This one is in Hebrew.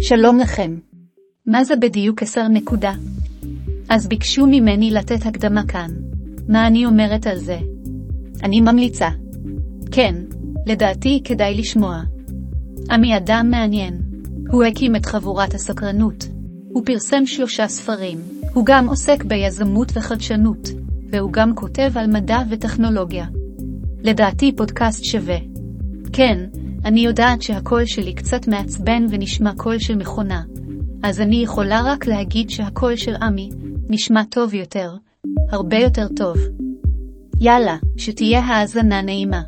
שלום לכם. מה זה בדיוק עשר נקודה? אז ביקשו ממני לתת הקדמה כאן. מה אני אומרת על זה? אני ממליצה. כן, לדעתי כדאי לשמוע. עמי אדם מעניין. הוא הקים את חבורת הסקרנות. הוא פרסם שלושה ספרים. הוא גם עוסק ביזמות וחדשנות, והוא גם כותב על מדע וטכנולוגיה. לדעתי פודקאסט שווה. כן, אני יודעת שהקול שלי קצת מעצבן ונשמע קול של מכונה, אז אני יכולה רק להגיד שהקול של עמי נשמע טוב יותר, הרבה יותר טוב. יאללה, שתהיה האזנה נעימה.